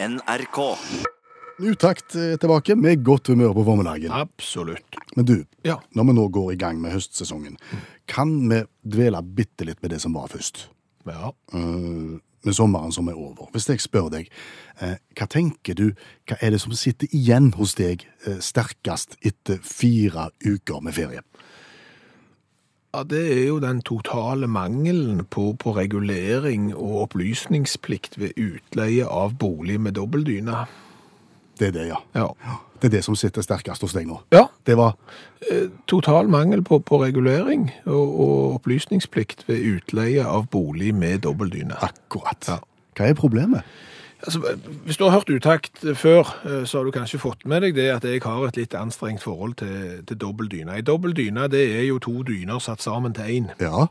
NRK. Utakt eh, tilbake med godt humør på formiddagen. Absolutt. Men du, Ja. når vi nå går i gang med høstsesongen, kan vi dvele bitte litt med det som var først? Ja. Uh, med sommeren som er over. Hvis jeg spør deg, eh, hva tenker du, hva er det som sitter igjen hos deg eh, sterkest etter fire uker med ferie? Ja, det er jo den totale mangelen på, på regulering og opplysningsplikt ved utleie av bolig med dobbeldyne. Det er det, ja. Ja. Det er det som sitter sterkest hos deg nå. ja. Det var Total mangel på, på regulering og, og opplysningsplikt ved utleie av bolig med dobbeldyne. akkurat. Ja. Hva er problemet? Altså, hvis du har hørt utakt før, eh, så har du kanskje fått med deg det at jeg har et litt anstrengt forhold til, til dobbeltdyne. En dobbeltdyne det er jo to dyner satt sammen til én. Ja,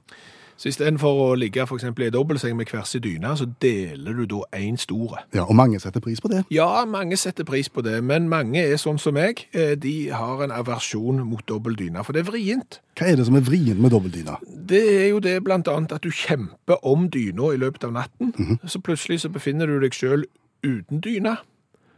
Så istedenfor å ligge for eksempel i en dobbeltseng med hver sin dyne, så deler du da én store. ja, og mange setter pris på det. Ja, mange setter pris på det, men mange er sånn som meg. eh, De har en aversjon mot dobbeltdyne, for det er vrient. Hva er det som er vrient med dobbeltdyna? Det er jo det blant annet at du kjemper om dyna i løpet av natten. Så plutselig så befinner du deg sjøl uten dyne.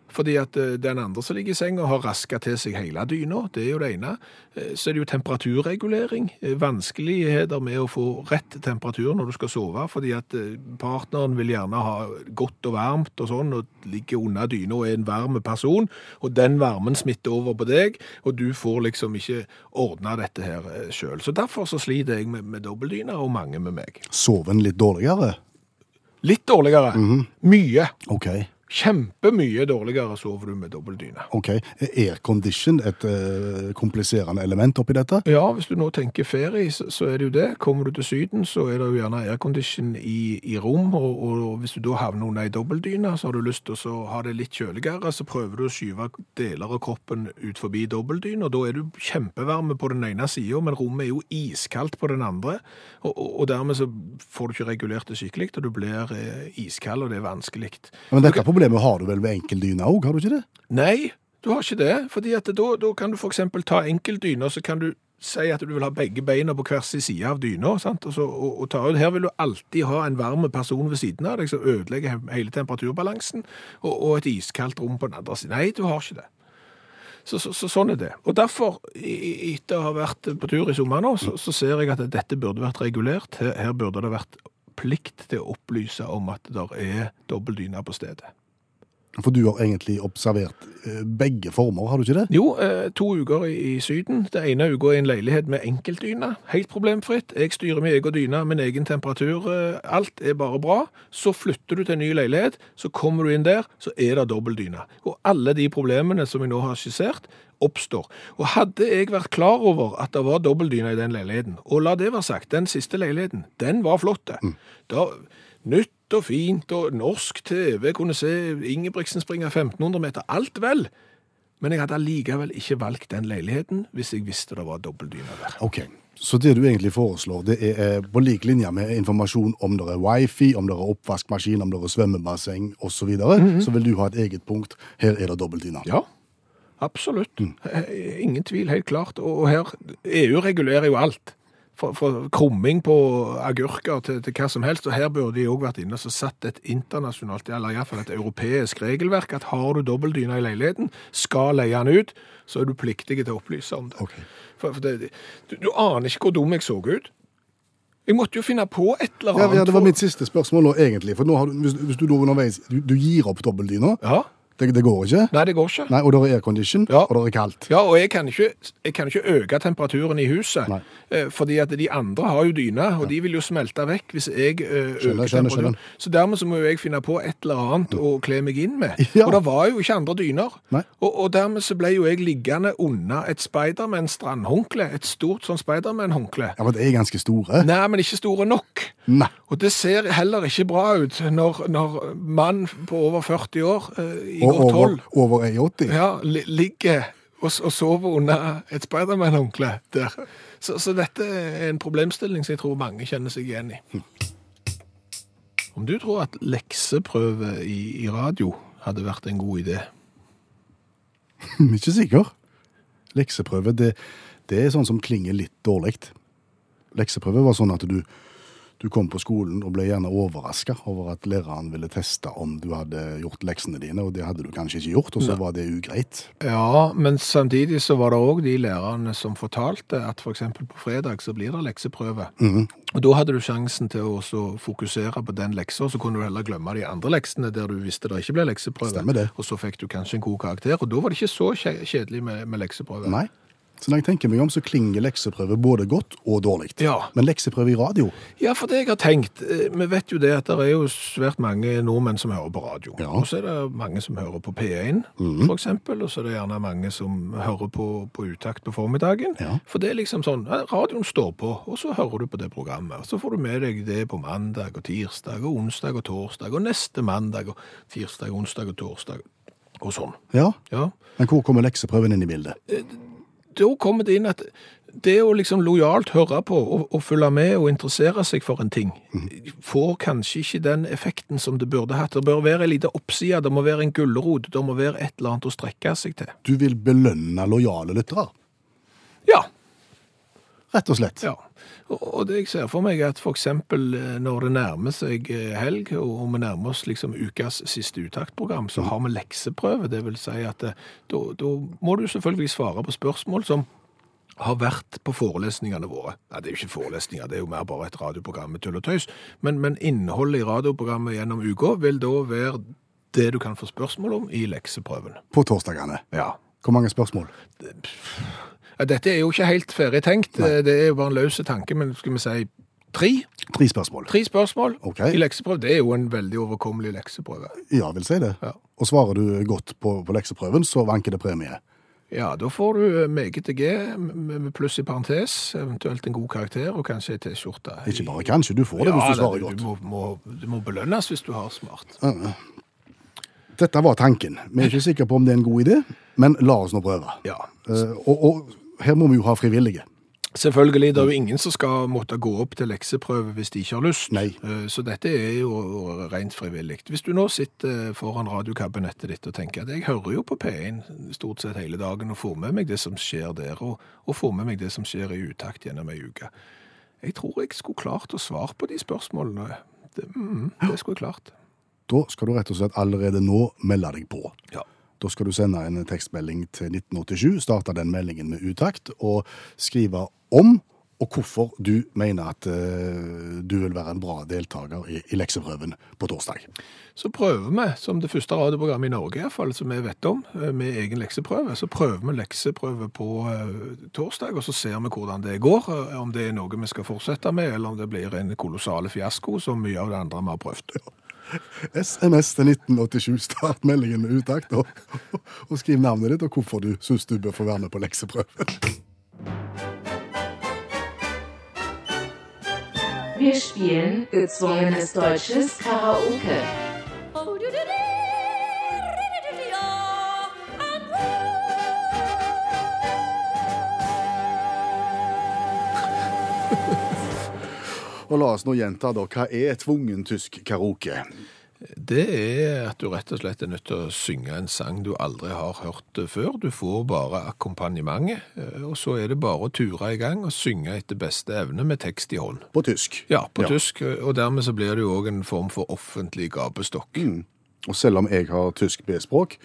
Fordi at eh, den andre som ligger i senga har raska til seg hele dyna. Det er jo det ene. Eh, Så er det jo temperaturregulering. Eh, Vanskeligheter med å få rett temperatur når du skal sove. Fordi at partneren vil gjerne ha godt og varmt og sånn, og ligger under dyna og er en varm person. Og den varmen smitter over på deg, og du får liksom ikke ordna dette her sjøl. Så derfor så sliter jeg med, med dobbeltdyner, og mange med meg. Sover en litt dårligere? Litt dårligere. Mye. Ok, Kjempemye dårligere sover du med dobbeltdyne. ok. Er aircondition et uh, kompliserende element oppi dette? Ja, hvis du nå tenker ferie, så, så er det jo det. Kommer du til Syden, så er det jo gjerne aircondition i, i rom, og, og hvis du da havner under ei dobbeltdyne, så har du lyst til å ha det litt kjøligere, så prøver du å skyve deler av kroppen ut forbi dobbeltdyna, og da er du kjempevarme på den ene sida, men rommet er jo iskaldt på den andre, og, og, og dermed så får du ikke regulert det skikkelig, og du blir eh, iskald, og det er vanskelig. Men dette problemet har du vel med enkeldyna òg, har du ikke det? Nei, du har ikke det, fordi at da, da kan du eksempel ta enkeltdyner, så kan du si at du vil ha begge beina på hver sin side av dyna, sant? Og, så, og, og ta ut. Her vil du alltid ha en varm person ved siden av deg som ødelegger hele temperaturbalansen, og, og et iskaldt rom på den andre siden. Nei, du har ikke det. Så, så, så sånn er det. Og derfor, etter å ha vært på tur i sommer nå, så ser jeg at dette burde vært regulert. Her, her burde det vært plikt til å opplyse om at det er dobbeltdyner på stedet. For du har egentlig observert eh, begge former, har du ikke det? Jo, eh, to uker i, Syden. Det ene uka i en leilighet med enkeltdyne. Helt problemfritt. Jeg styrer min egen dyne, min egen temperatur. eh, Alt er bare bra. Så flytter du til en ny leilighet, så kommer du inn der, så er det dobbeltdyne. Og alle de problemene som jeg nå har skissert, oppstår. Og hadde jeg vært klar over at det var dobbeltdyne i den leiligheten, og la det være sagt, den siste leiligheten, den var flott. Da, nytt og fint, og norsk TV, kunne se Ingebrigtsen springe 1500 meter, alt vel. Men jeg hadde allikevel ikke valgt den leiligheten hvis jeg visste det var dobbeltdyne der. Ok, så det du egentlig foreslår, det er eh, på lik linje med informasjon om det er wifi, om det er oppvaskmaskin, om det er svømmebasseng osv., så, videre, så vil du ha et eget punkt. Her er det dobbeltdyna. Ja, absolutt. Eh, Ingen tvil, helt klart. Og her, EU regulerer jo alt. Fra, fra krumming på agurker til, til hva som helst. Og her burde de òg vært inne og satt et internasjonalt, eller iallfall et europeisk regelverk, at har du dobbeltdyne i leiligheten, skal leie den ut, så er du pliktig til å opplyse om det. Okay. For, for det du, du aner ikke hvor dum jeg så ut. Jeg måtte jo finne på et eller annet. ja, Det var mitt siste spørsmål nå, egentlig. For nå har du, hvis, hvis du du, du gir opp dobbeltdyna, Ja. Det, det går ikke. Nei, det går ikke. Nei, Og det er aircondition, Ja. og det er kaldt. Ja, og jeg kan ikke, jeg kan ikke øke temperaturen i huset, Nei. eh, fordi at de andre har jo dyne, og de vil jo smelte vekk hvis jeg øker øker skjønner, temperaturen. skjønner. Så dermed så må jo jeg finne på et eller annet å kle meg inn med. Ja. Og det var jo ikke andre dyner. Og, og dermed så ble jo jeg liggende under et Spiderman-strandhåndkle, et stort sånn Spiderman-håndkle. Ja, for det er ganske store. Nei, men ikke store nok. Nei. Og det ser heller ikke bra ut når, når mann på over 40 år, eh, i Og godt over, hold, over 1,80. ja, li ligger og, og sover under et Spiderman-håndkle der. Så, så dette er en problemstilling som jeg tror mange kjenner seg igjen i. Om du tror at lekseprøve i, i radio hadde vært en god idé? Ikke sikker. Lekseprøve, det, det er sånn som klinger litt dårlig. Lekseprøve var sånn at du, Du kom på skolen og ble gjerne overraska over at læreren ville teste om du hadde gjort leksene dine, og det hadde du kanskje ikke gjort, og så var det ugreit. Ja, men samtidig så var det òg de lærerne som fortalte at f.eks. For på fredag så blir det lekseprøve. Og da hadde du sjansen til å fokusere på den leksa, og så kunne du heller glemme de andre leksene der du visste det ikke ble lekseprøve. Stemmer det. Og så fikk du kanskje en god karakter, og da var det ikke så kjedelig med, med lekseprøve. Nei. Så når jeg tenker meg om, så klinger lekseprøve både godt og dårlig. Ja. Men lekseprøve i radio, Ja, for det jeg har tenkt, eh, vi vet jo det at det er jo svært mange nordmenn som hører på radio. Ja. Og så er det mange som hører på P1, for eksempel, og så er det gjerne mange som hører på, på utakt på formiddagen. Ja. For det er liksom sånn, radioen står på, og så hører du på det programmet. Og så får du med deg det på mandag og tirsdag og onsdag og torsdag og neste mandag og tirsdag, onsdag og torsdag og sånn. ja. Ja. Men hvor kommer lekseprøven inn i bildet? Da kommer det inn at det å liksom lojalt høre på og, og følge med og interessere seg for en ting, får kanskje ikke den effekten som det burde hatt. Det bør være en liten oppside, det må være en gulrot, det må være et eller annet å strekke seg til. Du vil belønne lojale lyttere, Ja, rett og slett. ja. Og det jeg ser for meg er at eksempel eh, når det nærmer seg eh, helg, og vi nærmer oss liksom ukas siste uttaktprogram, så har vi lekseprøve. Det vil si at eh, da, da må du selvfølgelig svare på spørsmål som har vært på forelesningene våre. Nei, det er jo ikke forelesninger, det er jo mer bare et radioprogram med tull og tøys. Men, men innholdet i radioprogrammet gjennom uka vil da være det du kan få spørsmål om i lekseprøven. På torsdagene. Ja. Hvor mange spørsmål? Ja, Dette er jo ikke helt ferdig tenkt, det er jo bare en løse tanke, men skal vi si tre? Tre spørsmål. Tre spørsmål okay. i lekseprøve. Det er jo en veldig overkommelig lekseprøve. Ja, vil si det. Ja. Og svarer du godt på, på lekseprøven, så vanker det premie. Ja, da får du eh, meget til G pluss i parentes, eventuelt en god karakter og kanskje ei T-skjorte. Ikke bare kanskje, du får det hvis du svarer du, godt. Du må, må, må belønnes hvis du har smart. Dette var tanken. Vi er ikke sikre på om det er en god idé, men la oss nå prøve. Ja. Eh, og, og her må vi jo ha frivillige. Selvfølgelig, det er jo ingen som skal måtte gå opp til lekseprøve hvis de ikke har lyst. Nei. Eh, Så dette er jo rent frivillig. Hvis du nå sitter foran radiokabinettet ditt og tenker at jeg hører jo på P1 stort sett hele dagen og får med meg det som skjer der, og, og får med meg det som skjer i utakt gjennom ei uke. Jeg tror jeg skulle klart å svare på de spørsmålene. Det, mm, det skulle jeg klart. Da skal du rett og slett allerede nå melde deg på. Ja. Da skal du sende en tekstmelding til 1987, starte den meldingen med utakt, og skrive om og hvorfor du mener at uh, du vil være en bra deltaker i, i lekseprøven på torsdag. Så prøver vi, som det første radioprogrammet i Norge i hvert fall, som vi vet om, eh, med egen lekseprøve, så prøver vi lekseprøve på uh, torsdag, og så ser vi hvordan det går, om det er noe vi skal fortsette med, eller om det blir en kolossale fiasko, som mye av det andre vi har prøvd. SMS til 1987, start meldingen med utakt, og, og skriv navnet ditt og hvorfor du syns du bør få være med på lekseprøven. Wir spielen gezwungenes deutsches Karaoke. Og la oss nå gjenta, da. Hva er tvungen tysk karaoke? Det er at du rett og slett er nødt til å synge en sang du aldri har hørt før. Du får bare akkompagnementet, eh, og så er det bare å ture i gang og synge etter beste evne med tekst i hånd. På tysk. Ja, på tysk, og dermed så blir det jo òg en form for offentlig gapestokk. Og selv om jeg har tysk B-språk,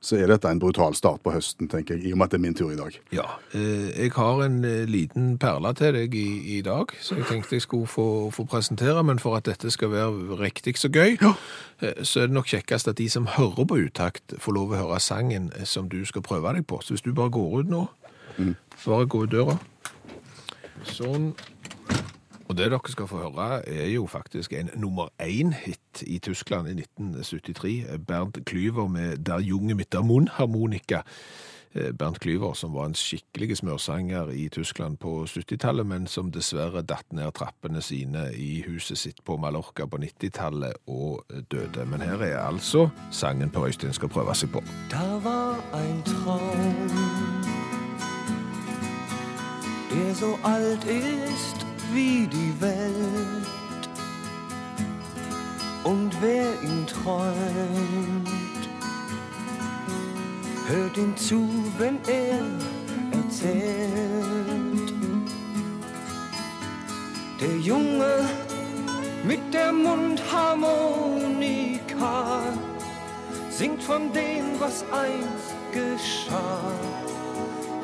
så er dette en brutal start på høsten, tenker jeg, i og med at det er min tur i dag. Ja, eh, jeg har en eh, liten perle til deg i, i dag, så jeg tenkte jeg skulle få, få presentere, men for at dette skal være riktig så gøy, ja. så er det nok kjekkest at de som hører på uttakt, får lov å høre sangen eh, som du skal prøve deg på. Så hvis du bare går ut nå, bare gå ut døra. Sånn. Og det dere skal få høre er jo faktisk en nummer én-hit i Tyskland i 1973. Bernt Klyver med Der junge mitt der munn harmonika. Bernt Klyver, som var en skikkelig smørsanger i Tyskland på 70-tallet, men som dessverre datt ned trappene sine i huset sitt på Mallorca på 90-tallet og døde. Men her er altså sangen Per Øystein skal prøve seg på. Da var ein Traum, der so alt ist wie die Welt. Und wer ihn träumt, hört ihm zu, wenn er erzählt. Der Junge mit der Mundharmonika singt von dem, was einst geschah.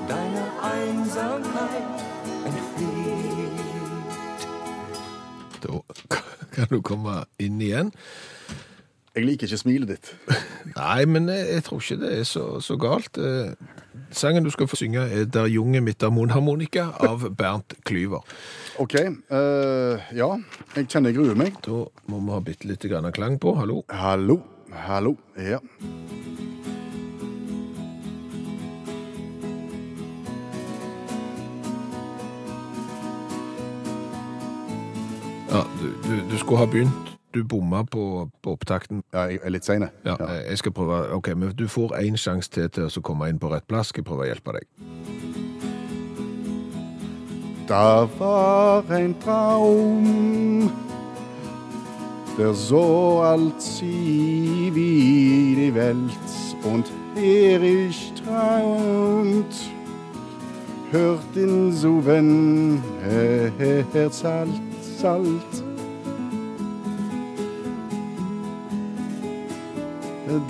Deine Einsamkeit kan du komme inn igjen. Jeg liker ikke smilet ditt. Nei, men jeg, jeg tror ikke det er så, så galt. Eh, Sangen du skal få synge er Der junge mitt er monharmonika' av Bernt Klyver. OK. Uh, ja, jeg kjenner jeg gruer meg. Da må vi ha bitte litt grann klang på. Hallo. Hallo. Hallo. Ja. Ja, du, du, du skulle ha begynt. Du bomma på, på opptakten. ja jeg er litt sein, jeg. Ja, eh, Jeg skal prøve. Ok, men Du får én sjanse til til å komme inn på rett plass. Skal jeg prøve å hjelpe deg. Da war ein Traum, der so alt sie wie die Welt und ewig traumt. Hört den Suven, Herz alt, salt.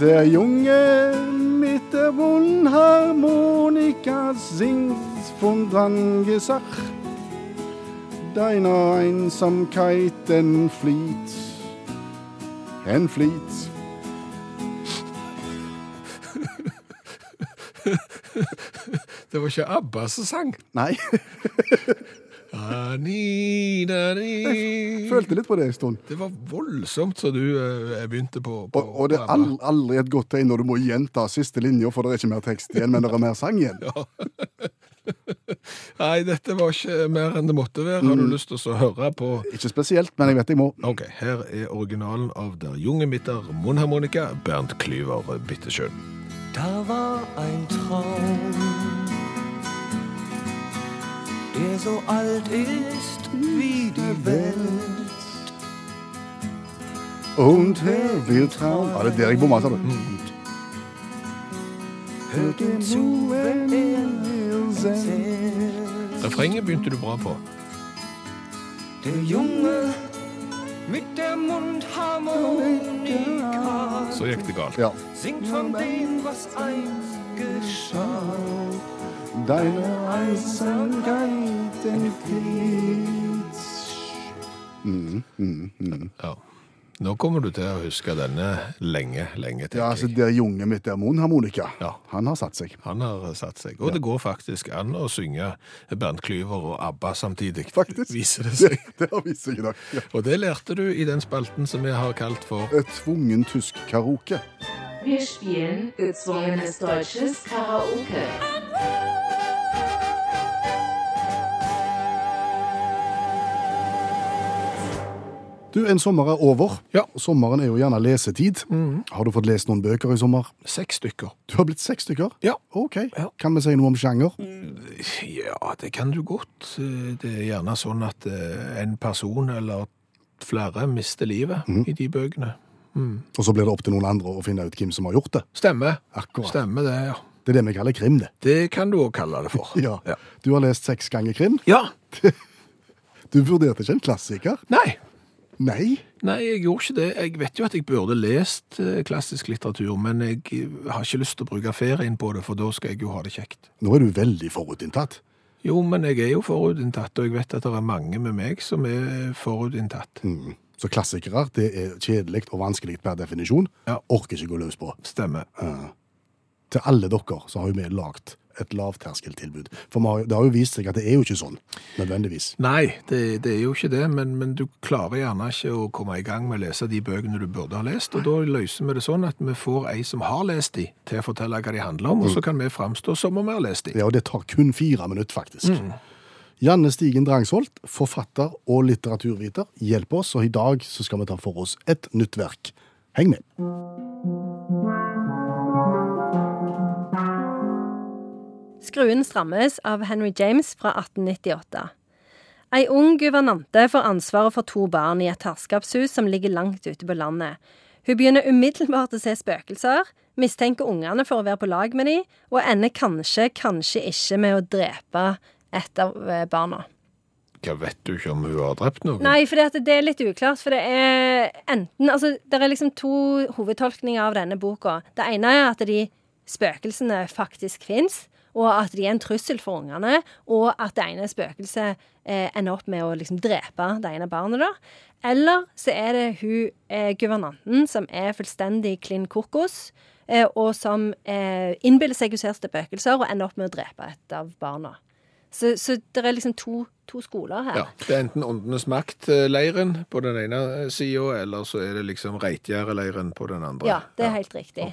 Der Junge mit der Mundharmonika singt von dann gesagt, deiner Einsamkeit entflieht, entflieht. Det var ikke ABBA som sang. Nei, Ni. følte litt på det en stund. Det var voldsomt så du eh, begynte på, på Og, og det er aldri, aldri et godt tegn når du må gjenta siste linja, for det er ikke mer tekst igjen, men det er mer sang igjen. Nei, dette var ikke mer enn det måtte være. Har Mm. du lyst til å høre på Ikke spesielt, men jeg vet jeg må. Ok, her er originalen av Der junge mitter mundharmonika, Bernt Klyver, bitteschön. Da var ein Traum, der so alt ist wie die Welt. Und her wir trauen Ja, det er der jeg bomma, sa du. Hört ihm zu, wenn er erzählt. Refrenget begynte du bra på. Der Junge mit der Mundharmonika Så gikk det galt. Ja. singt von dem, was einst geschah. Deine Einsamkeit entflieht. Mm, mm, mm. Ja. Nå kommer du til å huske denne lenge, lenge til. Ja, altså, der junge mitt der mundharmonika, Ja. han har satt seg. Han har satt seg. Og det går faktisk an å synge Bernt Klyver og ABBA samtidig. Faktisk. Viser det Det, seg. det har vist seg i dag. Ja. Og det lærte du i den spalten som vi har kalt for Et Tvungen tysk karaoke. Wir spielen gezwungenes deutsches Karaoke. Du, en sommer er over. Ja. Sommeren er jo gjerne lesetid. Har du fått lest noen bøker i sommer? seks stykker. Du har blitt seks stykker? Ja. Ok. Ja. Kan vi si noe om sjanger? Ja, det kan du godt. Det er gjerne sånn at eh, en person eller flere mister livet mm. i de bøkene. Og så blir det opp til noen andre å finne ut hvem som har gjort det. Stemmer. Akkurat. Stemmer det, ja. Det er det vi kaller krim, det. Det kan du òg kalle det for. Ja. Ja. Du har lest seks ganger krim. ja. Du vurderte ikke en klassiker? Nei. Nei. Nei, jeg gjorde ikke det. Jeg vet jo at jeg burde lest eh, klassisk litteratur, men jeg har ikke lyst til å bruke ferien på det, for da skal jeg jo ha det kjekt. Nå er du veldig forutinntatt. Jo, men jeg er jo forutinntatt, og jeg vet at det er mange med meg som er forutinntatt. Mm. Så klassikere, det er kjedelig og vanskelig per definisjon. Ja. Orker ikke gå løs på. Stemmer. Til alle dere så har jo vi lagt et lavterskeltilbud. For har, det har jo vist seg at det er jo ikke sånn, nødvendigvis. Nei, det, det er jo ikke det, men, men du klarer gjerne ikke å komme i gang med å lese de bøkene du burde ha lest, og da løser vi det sånn at vi får ei som har lest de, til å fortelle hva de handler om, og så kan vi framstå som om vi har lest de. Ja, og det tar kun fire minutter, faktisk. Janne Stigen Drangsholt, forfatter og litteraturviter, hjelper oss, og i dag så skal vi ta for oss et nytt verk. Heng med. Skruen strammes av Henry James fra 1898. Ei ung guvernante får ansvaret for to barn i et herskapshus som ligger langt ute på landet. Hun begynner umiddelbart å se spøkelser, mistenker ungene for å være på lag med dem, og ender kanskje, kanskje ikke med å drepe et av eh, barna. Hva vet du ikke om hun har drept noen? Nei, for det er litt uklart. For det er enten Altså, det er liksom to hovedtolkninger av denne boka. Det ene er at de spøkelsene faktisk fins, og at de er en trussel for ungene, og at det ene spøkelset eh, ender opp med å liksom drepe det ene barnet, da. Eller så er det hun eh, guvernanten som er fullstendig klin kokos, eh, og som eh, innbiller seg hun ser spøkelser, og ender opp med å drepe et av barna. Så, så det er liksom to, to skoler her. Ja, Det er enten Åndenes makt-leiren på den ene sida, eller så er det liksom Reitgjerdet-leiren på den andre. Ja, det er helt riktig.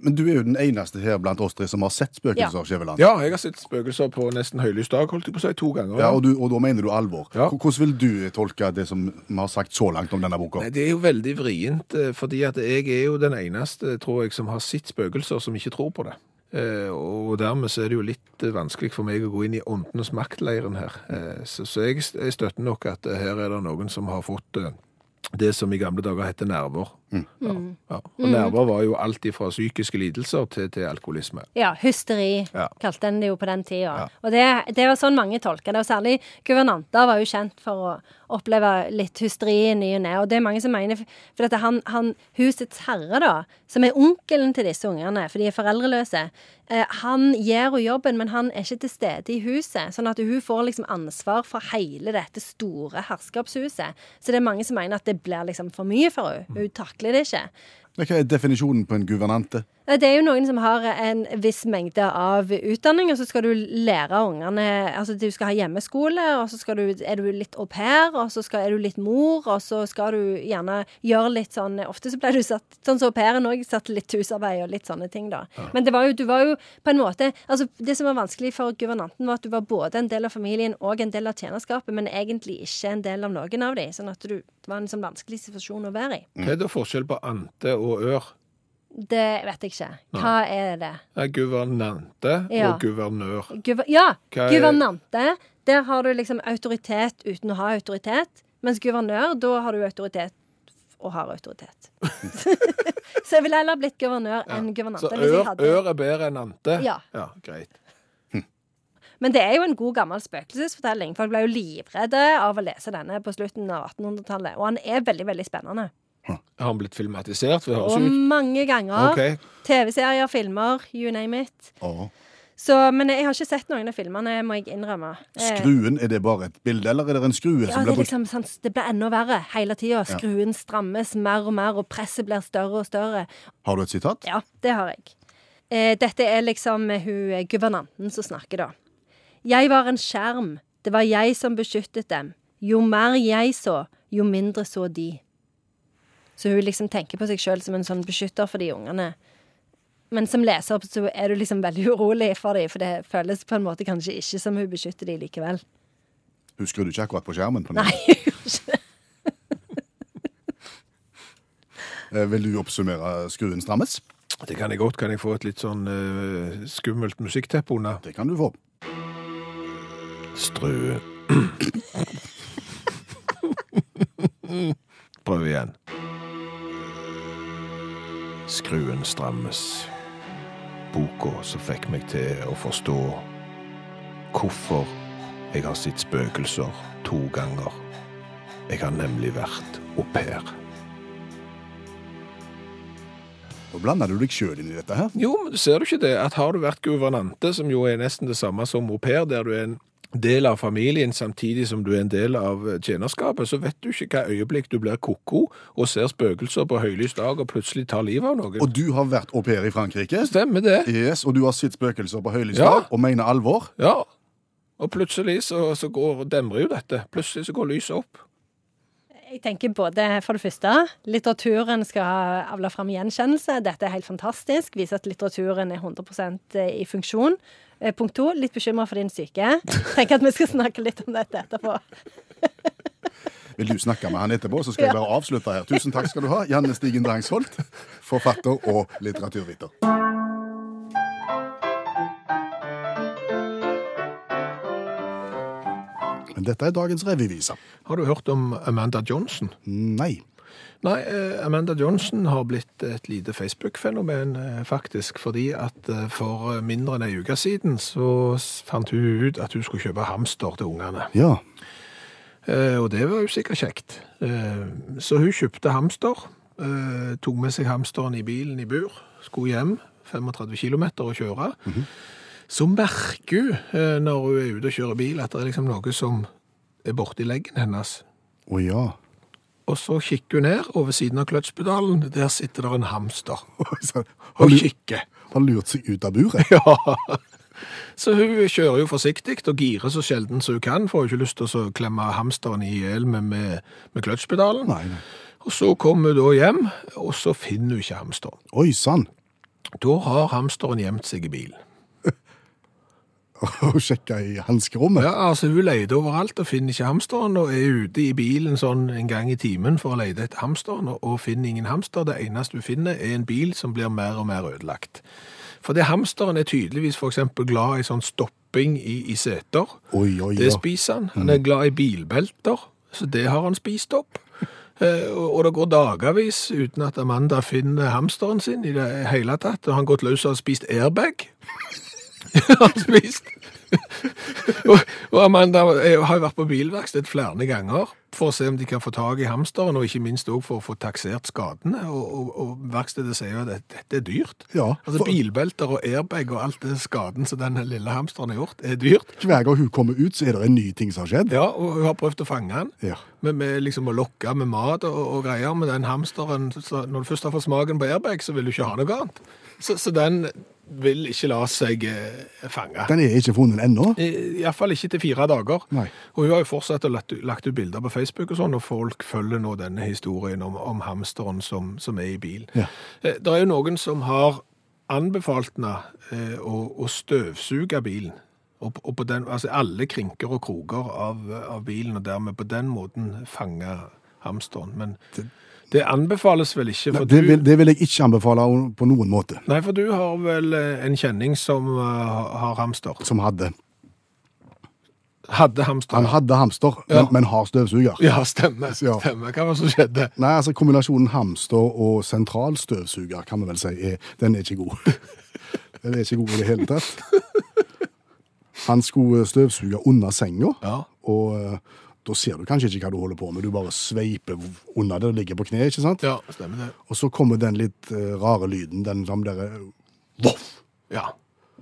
Men du er jo den eneste her blant oss tre som har sett spøkelser, Ja. Skjæveland. Ja, jeg har sett spøkelser på nesten høylys dag, holdt jeg på å si, to ganger. Ja, og, du, og da mener du alvor. Ja. Hvordan vil du tolke det som vi har sagt så langt om denne boka? Nei, Det er jo veldig vrient, eh, fordi at jeg er jo den eneste, tror jeg, som har sett spøkelser som ikke tror på det. Eh, og dermed så er det jo litt eh, vanskelig for meg å gå inn i åndenes maktleiren her. Eh, så, jeg, jeg støtter nok at her er det noen som har fått det som i gamle dager heter nerver. Ja, ja. Og nerver var jo alt fra psykiske lidelser til, til alkoholisme. Ja, hysteri Ja. kalte en det jo på den tida. Og det, det var sånn mange tolka det. Og særlig guvernanter var jo kjent for å oppleve litt hysteri i ny og ne. Og det er mange som mener For at han, han husets herre, da, som er onkelen til disse ungene, for de er foreldreløse, eh, han gjør jo jobben, men han er ikke til stede i huset. Sånn at hun får liksom ansvar for hele dette store herskapshuset. Så det er mange som mener at det blir liksom for mye for henne. Hun takler det ikke. Hva er definisjonen på en guvernante? Nei, Det er jo noen som har en viss mengde av utdanning, og så skal du lære ungene Altså du skal ha hjemmeskole, og så du, er du litt au pair, og så skal, er du litt mor, og så skal du gjerne gjøre litt sånn Ofte så ble du satt sånn som au pairen òg, satt litt husarbeid og litt sånne ting, da. Men det var jo, du var jo på en måte Altså det som var vanskelig for guvernanten, var at du var både en del av familien og en del av tjenerskapet, men egentlig ikke en del av noen av dem. Sånn at du, det var en sånn vanskelig situasjon å være i. Hva er da forskjell på ante og ør? Det vet jeg ikke. Hva er det? Ja, guvernante Ja. og guvernør. Guver ja, Hva er- guvernante. Der har du liksom autoritet uten å ha autoritet. Mens guvernør, da har du autoritet og har autoritet. så jeg ville heller blitt guvernør enn guvernante. Så ør, hadde- ør er bedre enn ante? Ja. ja greit. Men det er jo en god gammel spøkelsesfortelling. Folk ble jo livredde av å lese denne på slutten av 1800-tallet. Og han er veldig, veldig spennende. Har han blitt filmatisert? Høres Og ut mange ganger. Ok. TV-serier, filmer, you name it. Å. Så, men jeg har ikke sett noen av filmene, må jeg innrømme. Eh, Skruen, er det bare et bilde, eller er det en skrue Ja, som det, blir er brukt? liksom, sånn, det blir enda verre hele tida. Skruen strammes mer og mer, og presset blir større og større. Har du et sitat? Ja, det har jeg. Eh, dette er liksom eh, hun eh, guvernanten som snakker, da. Jeg var en skjerm. Det var jeg som beskyttet dem. Jo mer jeg så, jo mindre så de. Så hun liksom tenker på seg sjøl som en sånn beskytter for de ungene. Men som leser så er du liksom veldig urolig for dem, for det føles på en måte kanskje ikke som hun beskytter dem likevel. Hun skrudde ikke akkurat på skjermen. på den. Nei, hun ikke. Eh, Vil du oppsummere skruen strammes? Det kan jeg godt. Kan jeg få et litt sånn uh, skummelt musikkteppe under? Det kan du få. Strø. Prøv igjen. Skruen strammes. Boka som fikk meg til å forstå hvorfor jeg har sett spøkelser to ganger. Jeg har nemlig vært au pair. Nå blander du deg sjøl inn i dette her. Jo, men ser du ikke det? At har du vært guvernante, som jo er nesten det samme som au pair, der du er en del av familien samtidig som du er en del av tjenerskapet, så vet du ikke hva øyeblikk du blir koko og ser spøkelser på høylys dag og plutselig tar livet av noen. Og du har vært au pair i Frankrike. Stemmer det? Yes, Og du har sett spøkelser på høylys Ja. dag og mener alvor. Ja. Og plutselig så, så går, demrer jo dette. Plutselig så går lyset opp. Jeg tenker både, for det første, litteraturen skal avle fram gjenkjennelse. Dette er helt fantastisk. Viser at litteraturen er 100% i funksjon. Eh, Punkt to, litt bekymra for din syke. Tenker at vi skal snakke litt om dette etterpå. Vil du snakke med han etterpå, så skal jeg bare avslutte her. Tusen takk skal du ha, Janne Stigen Drangsholt, forfatter og litteraturviter. Men dette er dagens revyvise. Har du hørt om Amanda Johnson? Nei. Nei, eh, Amanda Johnson har blitt et lite Facebook-fenomen, eh, faktisk. Fordi at eh, for mindre enn ei uke siden så fant hun ut at hun skulle kjøpe hamster til ungene. Ja. Og det var jo sikkert kjekt. Så hun kjøpte hamster, tok med seg hamsteren i bilen i bur, skulle hjem 35 km å kjøre. Så merker hun eh, når hun er ute og kjører bil at det er liksom noe som er borti leggen hennes. Å ja. Og så kikker hun ned, og ved siden av kløtspedalen, der sitter det en hamster og kikker. har lurt seg ut av buret? Ja. Så hun kjører jo forsiktig og girer så sjelden som hun kan, for hun har ikke lyst til å klemme hamsteren i hjel med, med, med kløtspedalen. Nei, nei. Og så kommer hun da hjem, og så finner hun ikke hamsteren. Oi sann. Da har hamsteren gjemt seg i bilen. Og sjekka i hanskerommet. Ja, altså Hun leter overalt og finner ikke hamsteren, og er ute i bilen sånn en gang i timen for å lete etter hamsteren, og, finner ingen hamster. Det eneste hun finner, er en bil som blir mer og mer ødelagt. For det hamsteren er tydeligvis for eksempel glad i sånn stopping i, i seter. Oi, oi, Det spiser han. Han er glad i bilbelter, så det har han spist opp. Eh, og det går dagevis uten at Amanda finner hamsteren sin i det hele tatt. Og han har gått løs og spist airbag. har spist. og, og Amanda jeg har vært på bilverksted flere ganger for å se om de kan få tak i hamsteren, og ikke minst også for å få taksert skadene. Og, og, og verkstedet sier jo at dette, er dyrt. Ja, Altså for- Bilbelter og airbag og alt det skaden som den lille hamsteren har gjort, er dyrt. Hver gang hun kommer ut, så er det en ny ting som har skjedd. Ja, og hun har prøvd å fange den. Ja. Med, med liksom å lokke med mat og, og greier. Men den hamsteren, så når du først har fått smaken på airbag, så vil du ikke ha noe annet. Så, så den vil ikke la seg eh, fange. Den er ikke funnet ennå. Iallfall ikke til fire dager. Nei. Og hun har jo fortsatt å lagt, lagt ut bilder på Facebook og sånn, og folk følger nå denne historien om, om hamsteren som, som er i bil. Ja. Eh, Det er jo noen som har anbefalt henne eh, å, å støvsuge bilen. Og, og på den, altså alle krinker og kroker av, av bilen, og dermed på den måten fange hamsteren. Men det, anbefales vel ikke, for Det vil, det vil jeg ikke anbefale på noen måte, Nei, for du har vel eh, en kjenning som uh, har hamster. som hadde. Hadde hamster. Han hadde hamster, Ja. men, men har støvsuger. Ja, stemmer. Ja. stemmer. Hva var det som skjedde? Nei, altså kombinasjonen hamster og sentralstøvsuger, kan vi vel si, er, den er ikke god. Den er ikke god i det hele tatt. Han skulle støvsuge under senga, Ja. og eh, da ser du kanskje ikke hva du holder på med. Du bare sveiper under det og ligger på kne, ikke sant? Ja, stemmer det. Og så kommer den litt uh, rare lyden, den som der eh, voff! Ja.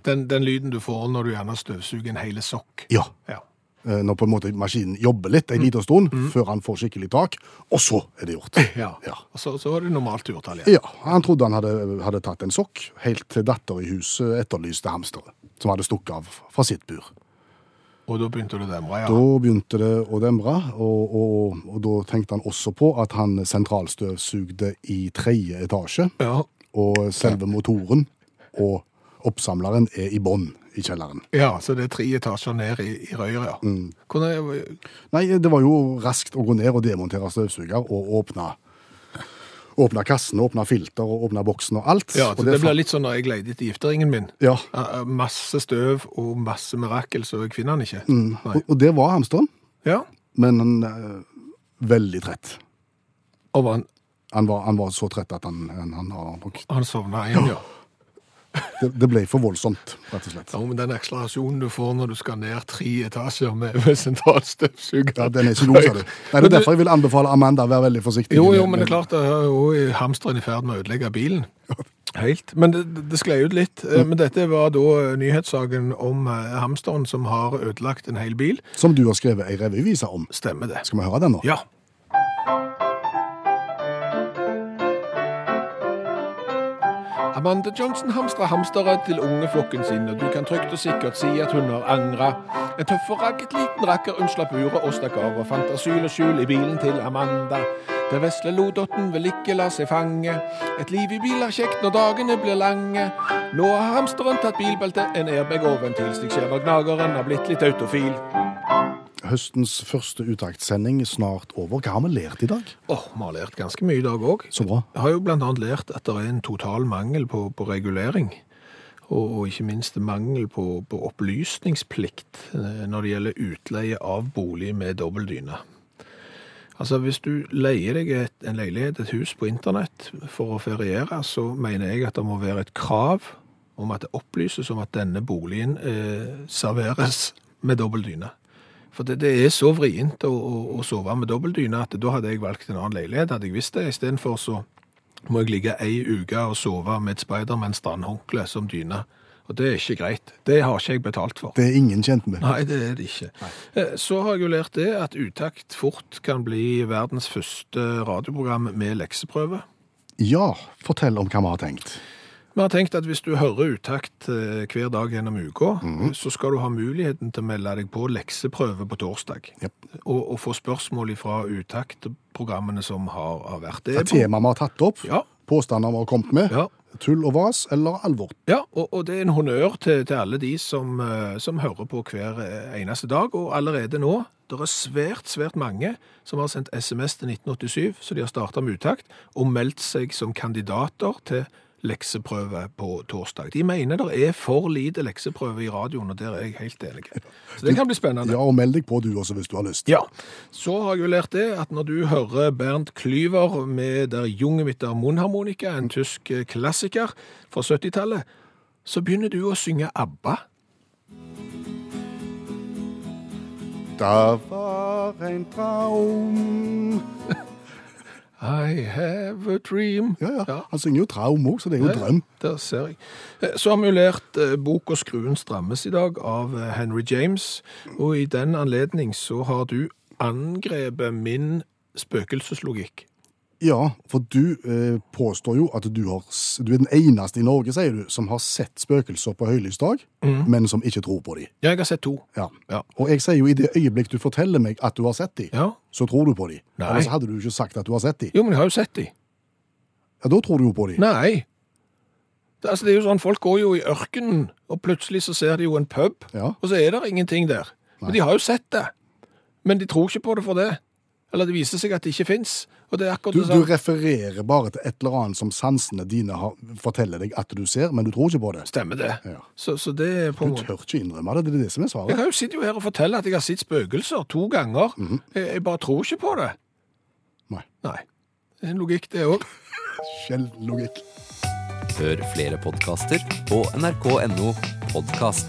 Den, den lyden du får når du gjerne støvsuger en hele sokk. Ja. Ja. Uh, Når på en måte maskinen jobber litt en liten stund, før han får skikkelig tak, og så er det gjort. Ja. Ja. Og så, så var det normalt turtall igjen. Ja, han trodde han hadde, hadde tatt en sokk, helt til datter i huset etterlyste hamsteret, som hadde stukket av fra sitt bur. Og da begynte det å demre, ja. Da begynte det å demre, og, og, og da tenkte han også på at han sentralstøvsugde i tredje etasje, Ja. og selve motoren og oppsamleren er i bånn i kjelleren. ja, så det er tre etasjer ned i, i røret, ja. Mm. Hvordan... Nei, det var jo raskt å gå ned og demontere støvsuger og åpne, åpne kassen, åpne filter og åpne boksen og alt. ja, så det blir litt sånn da jeg leide etter gifteringen min. Ja, Masse støv og masse mirakel, så jeg finner den ikke. mm. Og, og det var hamsteren, Ja, men han, eh, veldig trett. og han, Han var, han var så trett at han, han, han har nok han sovna igjen, ja. Det, det ble for voldsomt, rett og slett. Ja, men den akselerasjonen du får når du skal ned tre etasjer med, med sentralstøvsuger Ja, den er ikke god, sa du. Nei, det er derfor jeg vil anbefale Amanda å være veldig forsiktig. Jo, jo, men det er klart, jo hamsteren i ferd med å ødelegge bilen. Helt. Men det, det sklei ut litt. Mm. Men dette var da eh, nyhetssaken om eh, hamsteren som har ødelagt en hel bil. Som du har skrevet ei revyvise om. Stemmer det? Skal vi høre den nå? Ja. Amanda Johnson hamstrer hamstere til ungeflokken sin, og du kan trygt og sikkert si at hun har angra. En tøff og ragget liten rakker unnslapp uret og stakk av, og fant asyl og skjul i bilen til Amanda. Det vesle lodotten vil ikke la seg fange. Et liv i bil er kjekt når dagene blir lange. Nå har hamsteren tatt bilbelte, en airbag og ventil, slik skjer når gnageren har blitt litt autofil. Høstens første uttaktsending snart over. Hva har vi lært i dag? Åh, vi har lært ganske mye i dag òg. Jeg har jo annet lært at det er en total mangel på, på regulering. Og, og ikke minst mangel på, på opplysningsplikt eh, når det gjelder utleie av bolig med dobbeldyne. Altså Hvis du leier deg et, en leilighet, et hus på internett for å feriere, så mener jeg at det må være et krav om at det opplyses om at denne boligen eh, serveres med dobbeltdyne. For det, det er så vrient å, å, å sove med dobbeltdyne at da hadde jeg valgt en annen leilighet, hadde jeg visst det. Istedenfor så må jeg ligge ei uke og sove med et Spiderman-strandhåndkle som dyne. Og det er ikke greit. Det har ikke jeg betalt for. Det er ingen kjent med. Nei, det er det ikke. Nei. Så har jeg jo lært det at Utakt fort kan bli verdens første radioprogram med lekseprøve. Ja, fortell om hva vi har tenkt. Vi har tenkt at hvis du hører Utakt eh, hver dag gjennom uka, Mhm. så skal du ha muligheten til å melde deg på lekseprøve på torsdag. Yep. Og, og få spørsmål fra Utakt-programmene som har, har vært. Det Det er tema vi har tatt opp, Ja, påstander vi har kommet med, ja. tull og vas eller alvor. Ja, og, og det er en honnør til, til alle de som, eh, som hører på hver eh, eneste dag, og allerede nå, det er svært, svært mange som har sendt SMS til 1987, så de har startet med utakt, og meldt seg som kandidater til lekseprøve på torsdag. De mener det er for lite lekseprøve i radioen, og der er jeg helt enig. Så det kan bli spennende. Ja, og meld deg på du også hvis du har lyst. Ja, så har jeg jo lært det at når du hører Bernt Klyver med Der Junge mitt er munnharmonika', en tysk klassiker fra 70-tallet, så begynner du å synge ABBA. Da var en traum I have a dream. Ja, ja. Han synger jo traum òg, så det er jo Ja, drøm. Der ser jeg. Eh, Så har lært eh, boka 'Skruen strammes' i dag av eh, Henry James, og i den anledning så har du angrepet min spøkelseslogikk. Ja, for du eh, påstår jo at du, har, du er den eneste i Norge, sier du, som har sett spøkelser på høylysdag, men som ikke tror på dem. Ja, jeg har sett to. Ja. Ja. Og jeg sier jo i det øyeblikk du forteller meg at du har sett dem, Ja. så tror du på dem. Nei. Ellers hadde du ikke sagt at du har sett dem. Jo, men jeg har jo sett de. Ja, da tror du jo på dem. Nei. Det, altså, det er jo sånn, Folk går jo i ørkenen, og plutselig så ser de jo en pub, Ja. og så er det ingenting der. Men de har jo sett det. Men de tror ikke på det for det. Eller det viser seg at det ikke fins. Og det er Du, det du refererer bare til et eller annet som sansene dine har, forteller deg at du ser, men du tror ikke på det. Stemmer det. Ja. Så, så det er på Du tør ikke innrømme det, det er det som er svaret. Jeg sitter jo her og forteller at jeg har sett spøkelser to ganger. jeg, jeg bare tror ikke på det. Nei. Nei. Det er en logikk, det òg. Sjelden logikk. Hør flere podkaster på nrk.no podkast.